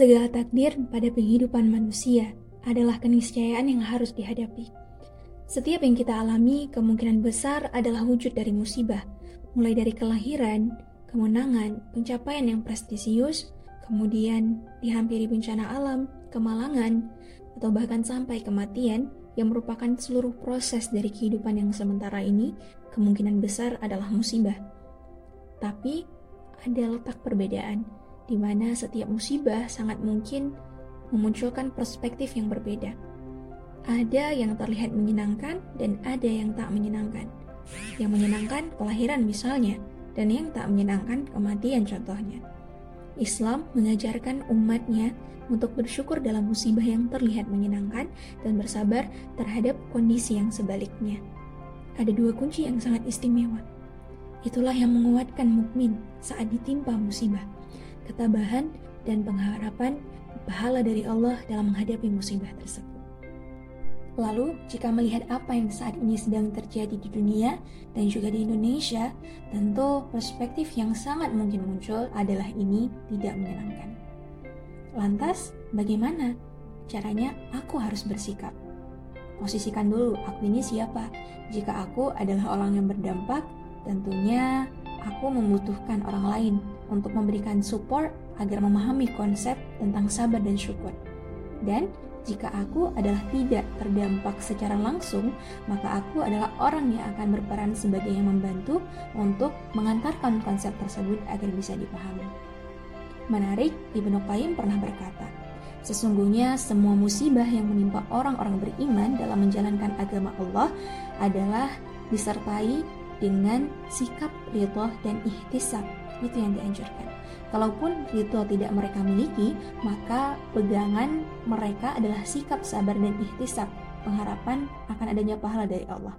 Segala takdir pada kehidupan manusia adalah keniscayaan yang harus dihadapi. Setiap yang kita alami kemungkinan besar adalah wujud dari musibah, mulai dari kelahiran, kemenangan, pencapaian yang prestisius, kemudian dihampiri bencana alam, kemalangan, atau bahkan sampai kematian yang merupakan seluruh proses dari kehidupan yang sementara ini, kemungkinan besar adalah musibah. Tapi ada letak perbedaan di mana setiap musibah sangat mungkin memunculkan perspektif yang berbeda. Ada yang terlihat menyenangkan dan ada yang tak menyenangkan. Yang menyenangkan kelahiran misalnya, dan yang tak menyenangkan kematian contohnya. Islam mengajarkan umatnya untuk bersyukur dalam musibah yang terlihat menyenangkan dan bersabar terhadap kondisi yang sebaliknya. Ada dua kunci yang sangat istimewa. Itulah yang menguatkan mukmin saat ditimpa musibah ketabahan, dan pengharapan pahala dari Allah dalam menghadapi musibah tersebut. Lalu, jika melihat apa yang saat ini sedang terjadi di dunia dan juga di Indonesia, tentu perspektif yang sangat mungkin muncul adalah ini tidak menyenangkan. Lantas, bagaimana caranya aku harus bersikap? Posisikan dulu, aku ini siapa? Jika aku adalah orang yang berdampak, tentunya aku membutuhkan orang lain untuk memberikan support agar memahami konsep tentang sabar dan syukur. Dan jika aku adalah tidak terdampak secara langsung, maka aku adalah orang yang akan berperan sebagai yang membantu untuk mengantarkan konsep tersebut agar bisa dipahami. Menarik, Ibnu Qayyim pernah berkata, Sesungguhnya semua musibah yang menimpa orang-orang beriman dalam menjalankan agama Allah adalah disertai dengan sikap ridho dan ihtisab itu yang dianjurkan. Kalaupun ridho tidak mereka miliki, maka pegangan mereka adalah sikap sabar dan ihtisab, pengharapan akan adanya pahala dari Allah.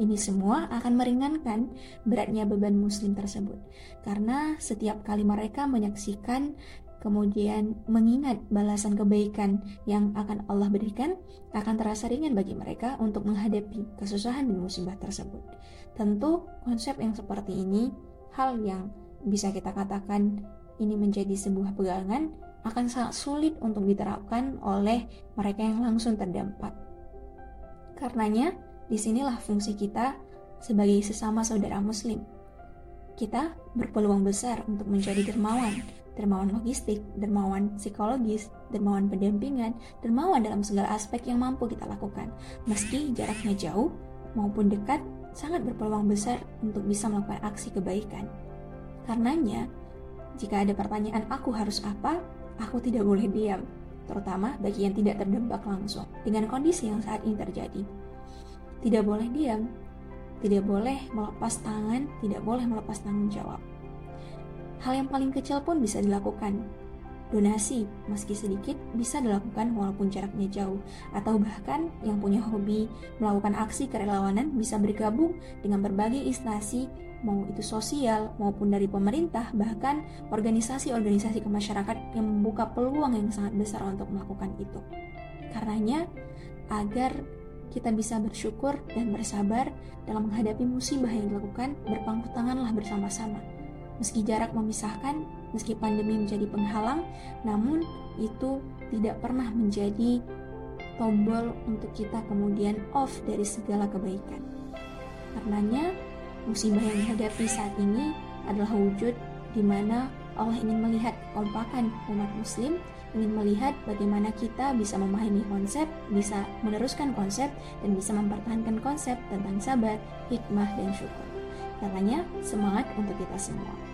Ini semua akan meringankan beratnya beban muslim tersebut. Karena setiap kali mereka menyaksikan kemudian mengingat balasan kebaikan yang akan Allah berikan, akan terasa ringan bagi mereka untuk menghadapi kesusahan dan musibah tersebut. Tentu konsep yang seperti ini hal yang bisa kita katakan ini menjadi sebuah pegangan akan sangat sulit untuk diterapkan oleh mereka yang langsung terdampak. Karenanya, di sinilah fungsi kita sebagai sesama saudara muslim. Kita berpeluang besar untuk menjadi dermawan, dermawan logistik, dermawan psikologis, dermawan pendampingan, dermawan dalam segala aspek yang mampu kita lakukan. Meski jaraknya jauh maupun dekat, sangat berpeluang besar untuk bisa melakukan aksi kebaikan. Karenanya, jika ada pertanyaan aku harus apa, aku tidak boleh diam, terutama bagi yang tidak terdampak langsung dengan kondisi yang saat ini terjadi. Tidak boleh diam, tidak boleh melepas tangan, tidak boleh melepas tanggung jawab. Hal yang paling kecil pun bisa dilakukan, Donasi, meski sedikit, bisa dilakukan walaupun jaraknya jauh, atau bahkan yang punya hobi melakukan aksi kerelawanan bisa bergabung dengan berbagai instansi, mau itu sosial maupun dari pemerintah, bahkan organisasi-organisasi kemasyarakat yang membuka peluang yang sangat besar untuk melakukan itu. Karenanya, agar kita bisa bersyukur dan bersabar dalam menghadapi musibah yang dilakukan, berpangku tanganlah bersama-sama Meski jarak memisahkan, meski pandemi menjadi penghalang, namun itu tidak pernah menjadi tombol untuk kita kemudian off dari segala kebaikan. Karenanya, musibah yang dihadapi saat ini adalah wujud di mana Allah ingin melihat kekompakan umat muslim, ingin melihat bagaimana kita bisa memahami konsep, bisa meneruskan konsep, dan bisa mempertahankan konsep tentang sabar, hikmah, dan syukur. Katanya, semangat untuk kita semua.